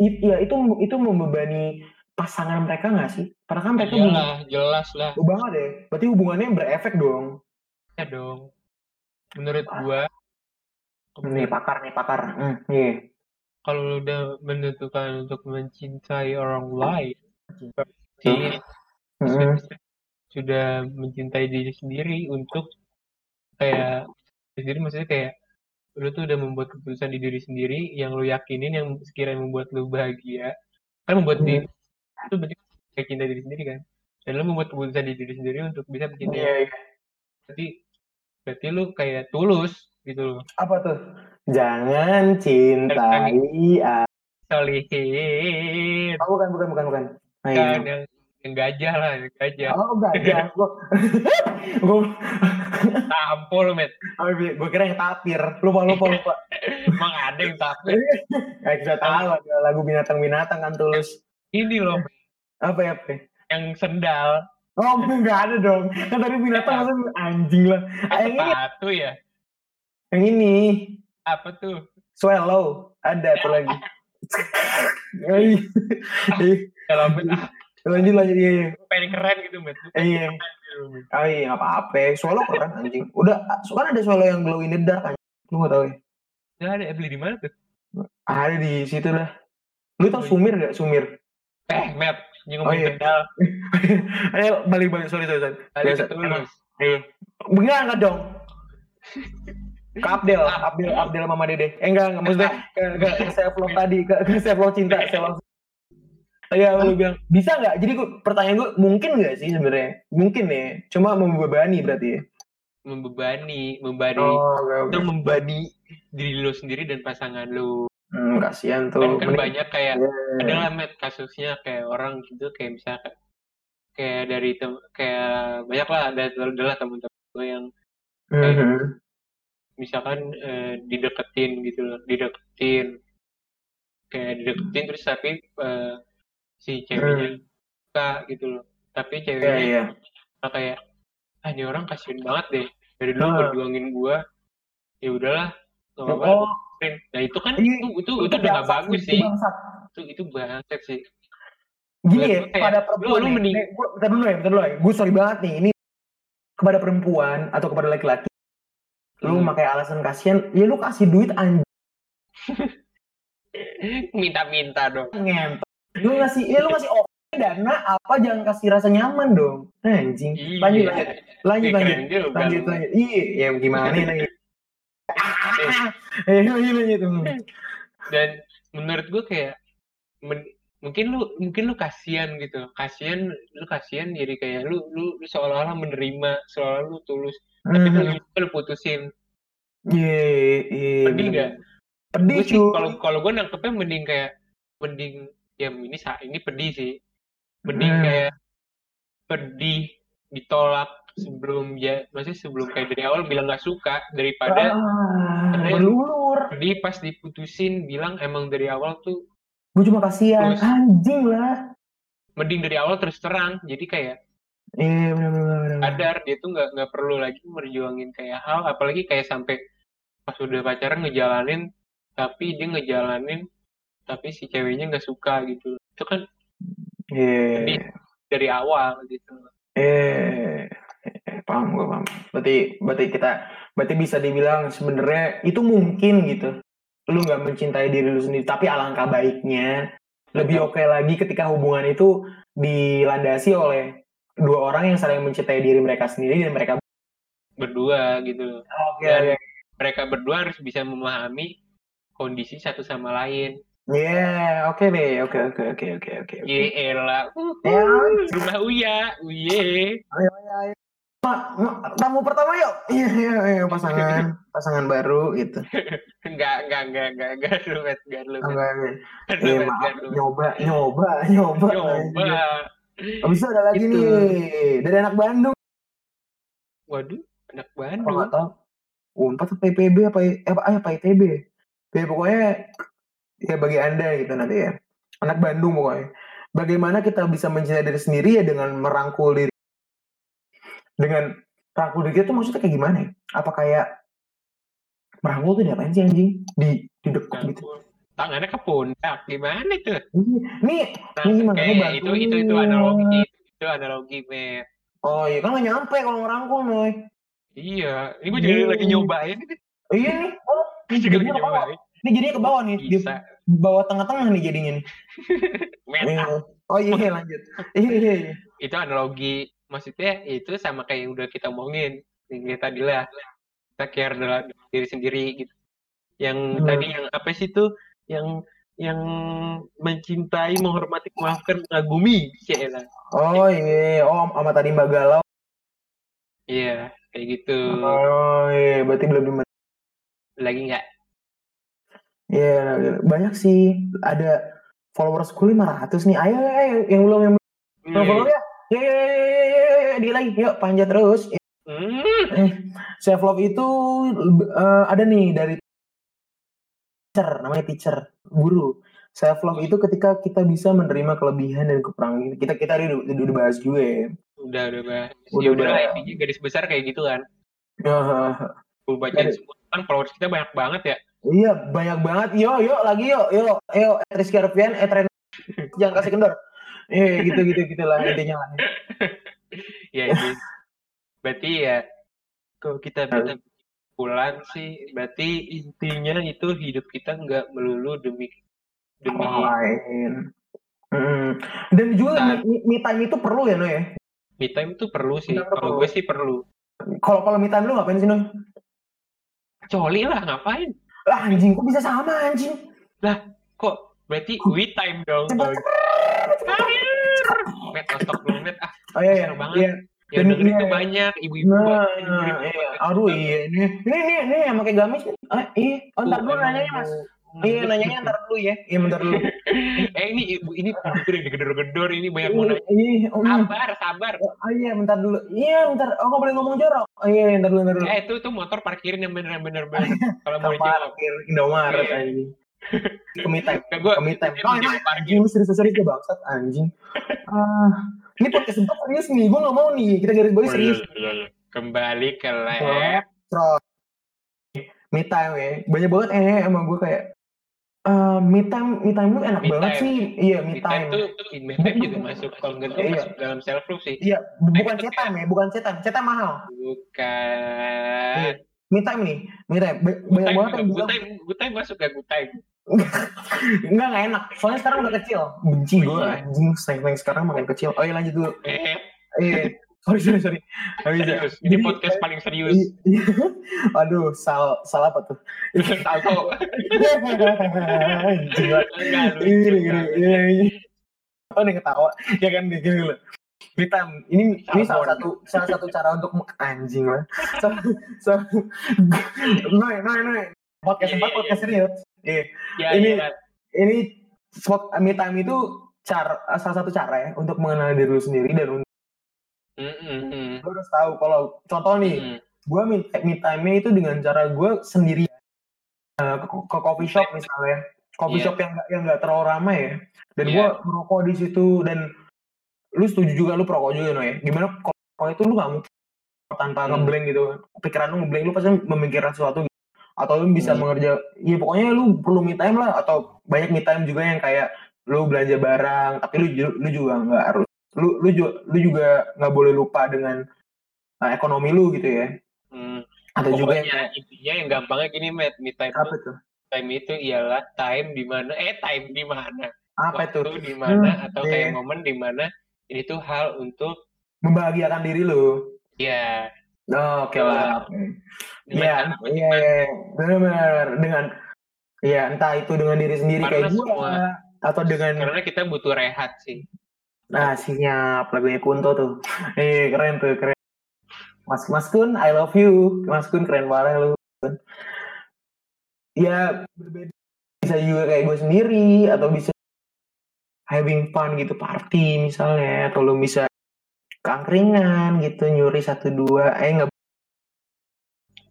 itu, ya itu itu membebani pasangan mereka nggak sih? Padahal kan mereka iyalah, jelas lah. Oh, banget deh. Berarti hubungannya berefek dong. Ya dong. Menurut Ah. gua, Nih pakar nih pakar. Hmm, iya. kalau udah menentukan untuk mencintai orang lain, berarti Hmm. Sudah mencintai diri sendiri untuk kayak sendiri maksudnya kayak lu tuh udah membuat keputusan di diri sendiri yang lu yakinin yang sekiranya membuat lu bahagia kan membuat Hmm. diri itu berarti kayak cinta diri sendiri kan dan lu membuat keputusan di diri sendiri untuk bisa mencintai Iya, iya. berarti berarti lu kayak tulus gitu loh Apa tuh? Jangan cintai solihin Oh, bukan, bukan, bukan, bukan. Nah, iya. Yang, gajah lah yang gajah Oh, gajah. Gue, gue, tampol met gue kira yang tapir. Lupa, lupa, lupa. emang ada yang takut Kayak bisa tahu ada lagu binatang-binatang kan tulus. ini loh Apa ya, apa? ya? yang sendal Oh, enggak ada dong. Kan tadi binatang masa anjing lah. Ah, yang ini, sepatu ya yang ini. apa tuh Swallow. Ada tuh lagi. Kalau lanjut lanjut iya iya. Pengen keren gitu met iya. gitu, ah iya nggak apa-apa swallow keren anjing. Udah kan ada swallow yang glow in the dark anjing. Lu nggak tahu ya? Nggak ada. Eh, beli di mana tuh? Ada di situ lah lu tau sumir gak sumir? Eh met nyinggung Oh, iya. sendal ayo balik balik. Sorry sorry sorry. Biasa. ketulus iya. Enggak enggak dong. Ke Abdel, Abdel, Abdel Mama Dede. Eh enggak, enggak. Maksudnya ke, ke, ke self love tadi, ke, ke self love cinta, self love. Iya, lu bilang bisa nggak? Jadi gua, pertanyaan gue mungkin nggak sih sebenarnya? Mungkin nih, cuma membebani berarti ya. membebani membebani Oh, oke itu membebani diri lu sendiri dan pasangan lu Hmm, kasihan tuh. kan, kan Mending- banyak kayak Iya. ada lah met kasusnya kayak orang gitu kayak misalkan kayak dari tem kayak banyak lah ada adalah teman-teman gue yang Mhm. misalkan eh, dideketin gitu loh dideketin kayak dideketin terus tapi eh, si ceweknya suka gitu loh tapi ceweknya iya. malah kayak ah ini orang kasihan banget deh dari dulu Ah. berjuangin gua ya udahlah nggak apa-apa Oh, nah itu kan Iya, itu itu, itu udah gak bagus itu sih bangsat. itu itu bangsat sih Gini ya, gue lu- perempuan lu nih, mending- nih, gua, bentar dulu ya, bentar dulu ya. Gue sorry banget nih, ini kepada perempuan atau kepada laki-laki, lu Hmm. pakai alasan kasihan, ya lu kasih duit anjing minta-minta dong ngentot. Lu ngasih, ya lu ngasih oke dana apa jangan kasih rasa nyaman dong. Anjing. Lanjut, Iya. lanjut, lanjut, Iya, lanjut, juga lanjut, lu. lanjut. Iya, ya gimana nih lanjut. Eh, lanjut, lanjut. dan menurut gua kayak men- mungkin lu mungkin lu kasihan gitu kasihan lu kasihan jadi kayak lu lu, lu seolah-olah menerima seolah lu tulus tapi Mhm. lu, lu putusin Iya, iya. pedih bener. gak Pedih sih cuy. kalau kalau gue nangkepnya mending kayak mending ya ini ini pedih sih mending Hmm. kayak pedih ditolak sebelum ya maksudnya sebelum kayak dari awal bilang nggak suka daripada Ah, pedih pas diputusin bilang emang dari awal tuh Gue cuma kasihan. Terus. Anjing lah. mending dari awal terus terang jadi kayak Iya, benar benar benar. sadar dia tuh nggak nggak perlu lagi merjuangin kayak hal apalagi kayak sampai pas udah pacaran ngejalanin tapi dia ngejalanin tapi si ceweknya nggak suka gitu itu kan Iya. Pedih. dari awal gitu Eh, eh, paham gue paham. Berarti berarti kita berarti bisa dibilang sebenarnya itu mungkin gitu. Lu nggak mencintai diri lu sendiri, tapi alangkah baiknya lebih oke lagi ketika hubungan itu dilandasi oleh dua orang yang saling mencintai diri mereka sendiri dan mereka berdua gitu oke Dan- mereka berdua harus bisa memahami kondisi satu sama lain Iya, oke deh, oke oke oke oke oke. oke. ye elah uh, Ya. rumah uya uye Ayo, ayo, ayo. Ma- ma- tamu pertama yuk. Iya, iya, iya, pasangan, pasangan baru gitu. Enggak, enggak, enggak, enggak, enggak lu, Met. Enggak lu. Enggak, Eh, maaf, Met. nyoba, nyoba, nyoba. Coba. Habis itu ada lagi Itu. nih dari anak Bandung. Waduh, anak Kalau Bandung. nggak tahu, Unpad apa IPB apa eh, apa ah, apa ITB? Ya pokoknya ya bagi anda gitu nanti ya. Anak Bandung pokoknya. Bagaimana kita bisa mencintai diri sendiri ya dengan merangkul diri. Dengan rangkul diri itu maksudnya kayak gimana ya? Apa kayak merangkul tuh diapain sih anjing? Di di dekuk gitu. Tangannya ke pundak, gimana tuh? Iya. Nih, Nah, Ini gimana? kayak Bantuin. itu itu itu analogi, itu analogi, Met. oh iya kan nggak nyampe kalau ngerangkul noy. Iya, ini gue juga Hmm. lagi nyobain ini. Iya nih. Oh, juga lagi nyobain. Ini jadinya ke bawah nih. Di Bisa. bawah tengah-tengah nih jadinya nih. Iya. Oh iya iya, lanjut. Iya iya iya. itu analogi maksudnya itu sama kayak yang udah kita omongin yang kayak tadi lah kita care dalam diri sendiri gitu yang Hmm. tadi yang apa sih tuh yang yang mencintai menghormati memaafkan mengagumi lah Oh iya, oh sama tadi Mbak Galau. iya kayak gitu Oh iya, berarti belum di lagi nggak Iya, banyak sih. Ada followers ku 500 nih. Ayo, ayo yang belum yang belum follow ya. Ya, ya, ya, ya, ya, di lagi. Yuk, panjat terus. Hmm, Self love itu eh, ada nih dari teacher, namanya teacher, guru. Self love itu ketika kita bisa menerima kelebihan dan kekurangan kita. Kita tadi udah, udah, udah bahas juga ya. udah udah bahas Udah, ya udah udah. garis besar kayak gitu kan Ah, gue bacain Garis- semua kan followers kita banyak banget ya Iya, banyak banget. Yo, yo, lagi yo, yo, yo, Rizky Arfian, eh tren jangan kasih kendor. Eh, gitu, gitu, gitulah intinya lah. ya itu berarti ya kalau kita bisa pulang sih berarti intinya itu hidup kita nggak melulu demi demi Orang lain. Hmm. Dan juga Nah. me, me time itu perlu ya, Noy ya? me time tuh perlu sih kalau gue sih perlu Kalau kalau me time lu ngapain sih, Noy? coli lah ngapain Lah, anjing, kok bisa sama, anjing? kok berarti we time dong met stop dulu met ah Oh iya, iya. Banget. iya. yang Dan iya, tuh iya. banyak ibu-ibu Nah, banyak dengerin iya. Aduh, iya. Ini, ini, ini, ini yang pakai gamis. Ah, iya. Oh, ntar dulu emang nanyanya, Mas. Mau- Iya, nanyanya ntar dulu ya. Iya, bentar dulu. eh ini ibu ini udah digedor-gedor ini banyak mau nanya Iya, oh, iya. sabar sabar Oh iya, bentar dulu. Iya, bentar. Oh, nggak boleh ngomong jorok. Oh iya, bentar dulu, bentar dulu. eh itu tuh motor parkirin yang bener bener bener kalau mau dijawab parkir Indomaret Iya. anjing. Kemi time. Nah, gua Kemi time. dia Oh, jawab parkir anjing lu serius-serius ya bangsat anjing. Ah, ini podcast sempat serius nih. Gue nggak mau nih. Kita garis bawahi Oh, serius. iya, iya, iya. kembali ke Oh. lab me time ya. Banyak banget eh emang gue kayak eh me time me time lu enak Me banget time. sih. Iya, me me time time. tuh me time juga masuk kalau nggak Iya. masuk dalam self love sih Iya, bu- bukan chat time ya, bukan. Chat time mahal. bukan Me time nih, me time. Ba- good Banyak banget yang good bilang time good time masuk gak good time enggak enggak enak. Soalnya sekarang udah kecil. Benci gue Iya. anjing snack sekarang makin kecil. Oh iya lanjut dulu. eh Eh, sorry sorry sorry. Serius ini Jadi- podcast paling serius. Aduh, sal salah apa tuh? tahu. Oh, nih ketawa. Ya kan, gini dulu. Vitam, ini ini salah satu salah satu cara untuk anjing lah. Salah, salah, noy, noy, noy. Podcast Iya, empat iya, podcast serius. Iya, ya Ini- ini spot me time itu cara salah satu cara ya untuk mengenal diri lu sendiri dan untuk Mm, mm, mm. lu harus tahu kalau contoh nih, Mm. gue me, me time itu dengan cara gue sendiri Eh, ke, ke coffee shop misalnya coffee Iya. shop yang yang nggak terlalu ramai ya dan Iya. gue merokok di situ dan lu setuju juga lu perokok juga no ya gimana kalau itu lu nggak mungkin tanpa Hmm. ngeblank gitu pikiran lu ngeblank lu pasti memikirkan sesuatu gitu. atau lu bisa Hmm. mengerja ya pokoknya lu perlu me time lah atau banyak me time juga yang kayak lu belanja barang tapi lu lu juga nggak harus lu lu juga lu juga nggak boleh lupa dengan uh, ekonomi lu gitu ya. Mm. atau juga yang intinya yang gampangnya gini Matt, me time apa tuh? Time itu ialah time di mana eh time di mana? Apa itu waktu di mana Hmm, atau iya. kayak momen di mana ini tuh hal untuk membahagiakan diri lu. Ya Oh, oke lah oke. dengan Iya, iya, iya, benar-benar. Dengan ya entah itu dengan diri sendiri Karena kayak gua semua- atau dengan karena kita butuh rehat sih nah siap lagunya Kunto tuh. Eh keren tuh keren. Mas Mas Kun, I love you. Mas Kun keren banget lu. Ya berbeda bisa juga kayak gue sendiri atau bisa having fun gitu party misalnya atau lu bisa kangkringan gitu nyuri satu dua eh nggak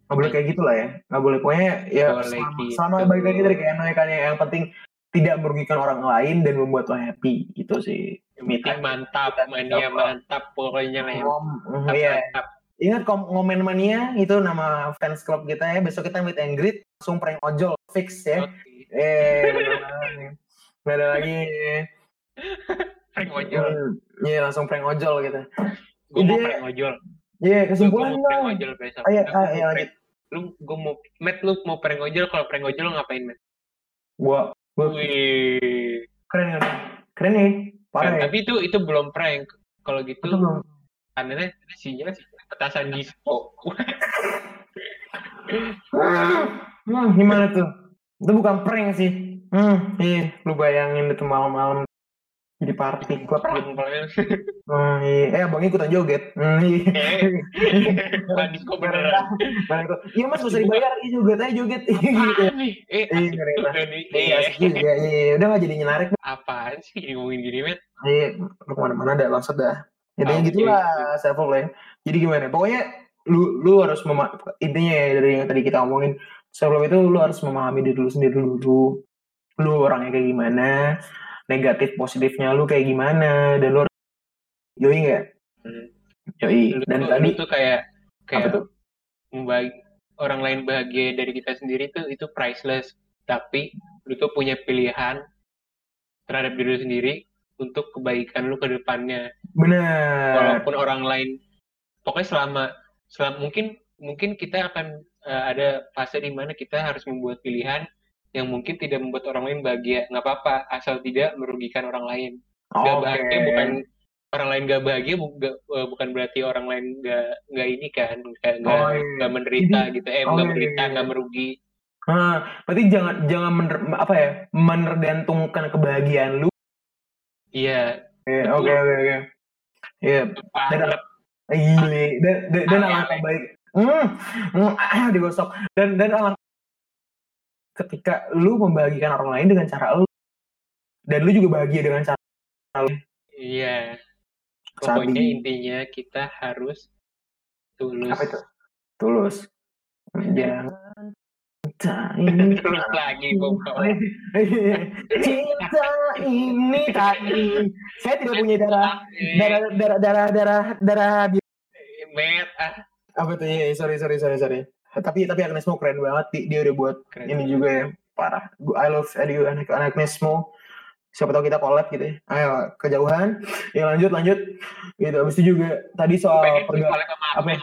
nggak boleh kayak gitu lah ya nggak boleh pokoknya ya Boleh selama, gitu. selama balik lagi dari kayak kan ya, yang penting tidak merugikan orang lain dan membuat lo happy gitu sih penting mantap, mania mantap pokoknya lah ya. Mantap, iya. mantap. Ingat kom ngomen mania itu nama fans club kita ya. Besok kita meet and greet langsung prank ojol fix ya. Oke. Eh, nggak ada lagi. Prank ojol. Hmm, Iya langsung prank ojol gitu. Gue mau prank ojol. Iya Gue kesimpulan mau prank dong. ojol besok. Ayo, ayo, lanjut. Lu, gue mau, Matt, lu mau prank ojol, kalau prank ojol lu ngapain, Matt? Gua, gua Wih. keren kan? Keren nih. Parah ya. Tapi itu itu belum prank. Kalau gitu, Itu belum. anehnya sinyal sih petasan disco. Hmm, gimana tuh? Itu bukan prank sih. Hmm, iya. Lu bayangin itu malam-malam jadi party club gitu. Oh, iya. Eh, abang ikutan joget. Hmm, iya. Bukan disco beneran. Nah, itu. Iya mas, gak usah dibayar. Iya joget aja joget. Gitu. Eh, Iya, asik. Iya, Eh, asik juga. Iya, iya. Udah gak jadi nyenarik. Apaan sih ngomongin gini, Matt? Iya, lu ke mana-mana dah, langsat dah. Intinya Oke. gitulah, self love ya. Jadi gimana? Pokoknya lu lu harus mema intinya ya dari yang tadi kita omongin self love itu lu harus memahami diri lu sendiri dulu. Lu orangnya kayak gimana, negatif positifnya lu kayak gimana, dan lu yoi nggak? Hmm. Yoi. Lu, Dan tadi lu tuh kayak apa kayak tuh? membagi orang lain bahagia dari kita sendiri tuh itu priceless. Tapi lu tuh punya pilihan terhadap diri lu sendiri untuk kebaikan lu ke depannya. Benar. Walaupun orang lain pokoknya selama selama mungkin mungkin kita akan eh, ada fase di mana kita harus membuat pilihan yang mungkin tidak membuat orang lain bahagia. Nggak apa-apa asal tidak merugikan orang lain. Gak Oke. bahagia bukan orang lain gak bahagia bu- gak- eh, bukan berarti orang lain gak nggak ini kan gak, gak, Oh, iya. gak menderita gitu eh Oh, gak iya, menderita iya. gak merugi Nah, berarti jangan jangan mener, apa ya menergantungkan kebahagiaan lu. iya Iya. Oke oke oke. Iya, Gile. Dan, dan, dan alangkah ale. baik. Hmm, hmm, ah, digosok. Dan dan alangkah ketika lu membahagiakan orang lain dengan cara lu dan lu juga bahagia dengan cara iya Sabi. pokoknya intinya kita harus tulus apa itu? Tulus. Jangan cinta ini. terus lagi pokoknya cinta ini tadi. Saya tidak punya darah darah darah darah darah darah met ah apa tuh ya sorry sorry sorry sorry tapi tapi Agnes Mo keren banget. Dia, dia udah buat keren ini juga ya. Parah. I love Edu anak Agnes Mo. Siapa tahu kita collab gitu ya. Ayo kejauhan. Ya lanjut lanjut. Gitu. Abis itu juga tadi soal pengen perga soalnya sama apa? Ahmed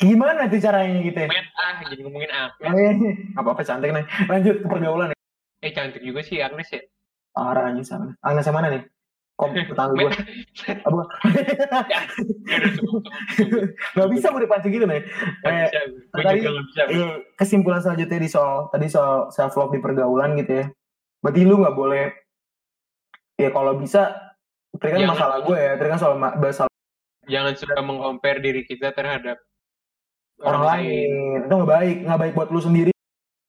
gimana tuh caranya gitu ya? Ah jadi ngomongin Ahmed Eh, apa apa cantik nih. Lanjut ke pergaulan ya eh cantik juga sih Agnes ya. Parah anjing sama. Agnes yang mana nih kom tetangga gue apa nggak bisa gue dipancing gitu nih Eh, tadi- juga kesimpulan selanjutnya di soal tadi soal self love di pergaulan gitu ya. Berarti lu nggak boleh ya kalau bisa itu kan masalah gue ya, itu kan soal ma- masalah jangan suka mengcompare diri kita terhadap orang, lain. Itu nggak baik, nggak baik buat lu sendiri.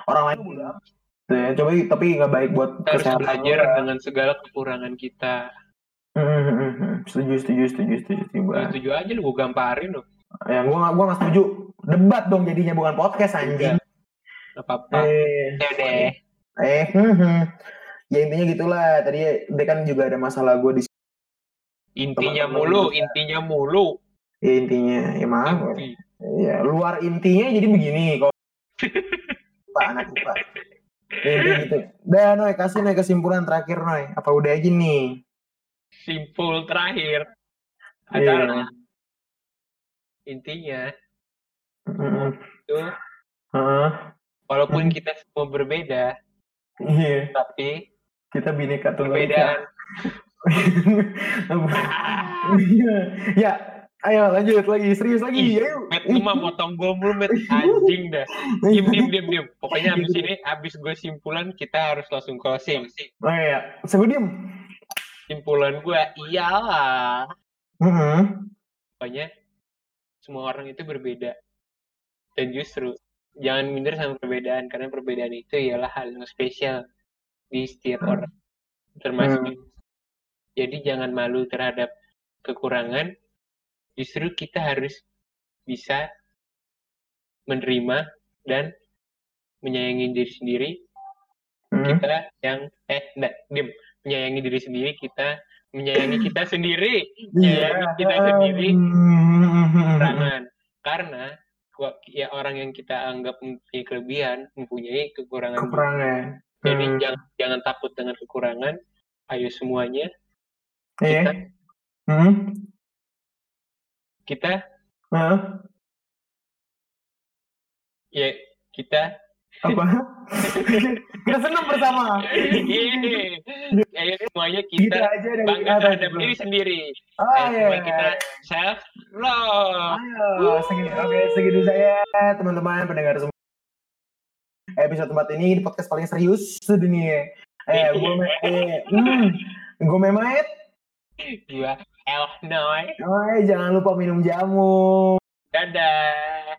Orang lain Gitu ya. Coba tapi nggak baik buat Kita harus belajar dengan segala kekurangan kita. Hmm, hmm, hmm, hmm. Setuju, setuju, setuju, setuju, setuju. Setuju aja lu gue gamparin lu. Ya, gue nggak, gue nggak setuju. Debat dong jadinya bukan podcast anjing. Gak apa-apa. Eh, deh. eh, hmm, hmm. ya intinya gitulah. Tadi dia kan juga ada masalah gue di Intinya mulu, kita. intinya mulu. ya, intinya. Ya maaf. Inti. Ya, luar intinya jadi begini kok. Pak anak IPA. Ya, gitu. Dah, Noy, kasih Noy kesimpulan terakhir, Noy. Apa udah aja nih? Simpul terakhir Iya. adalah intinya Heeh. itu Heeh. walaupun kita semua berbeda, Iya, tapi kita bineka tunggal perbedaan Iya. ya, ayo lanjut lagi, serius lagi. Ih, Ayo. Met, lu mah motong gue mulu, Met. Anjing dah. Diem, diem, diem, diem. Pokoknya abis ini, abis gue simpulan, kita harus langsung closing. Oh iya, saya diem. Simpulan gue, iyalah. Heeh. Pokoknya, semua orang itu berbeda dan justru jangan minder sama perbedaan karena perbedaan itu ialah hal yang spesial di setiap Hmm. orang termasuk Hmm. jadi jangan malu terhadap kekurangan justru kita harus bisa menerima dan menyayangi diri sendiri Hmm. kita yang eh enggak menyayangi diri sendiri kita menyayangi kita sendiri menyayangi kita sendiri kekurangan karena ya orang yang kita anggap mempunyai kelebihan mempunyai kekurangan kekurangan jadi Hmm. jangan jangan takut dengan kekurangan ayo semuanya Iya. kita Hmm. kita Hah? ya kita apa? Kita senang bersama. Ayo semuanya gitu kita aja dari bangga terhadap diri sendiri. Oh ayo iya. kita self love ayo segitu oke segitu saya teman-teman pendengar semua. Episode 4 ini di podcast paling serius sedunia. Eh gue eh, hmm, gue memet. Gua El Noy. Oh, jangan lupa minum jamu. Dadah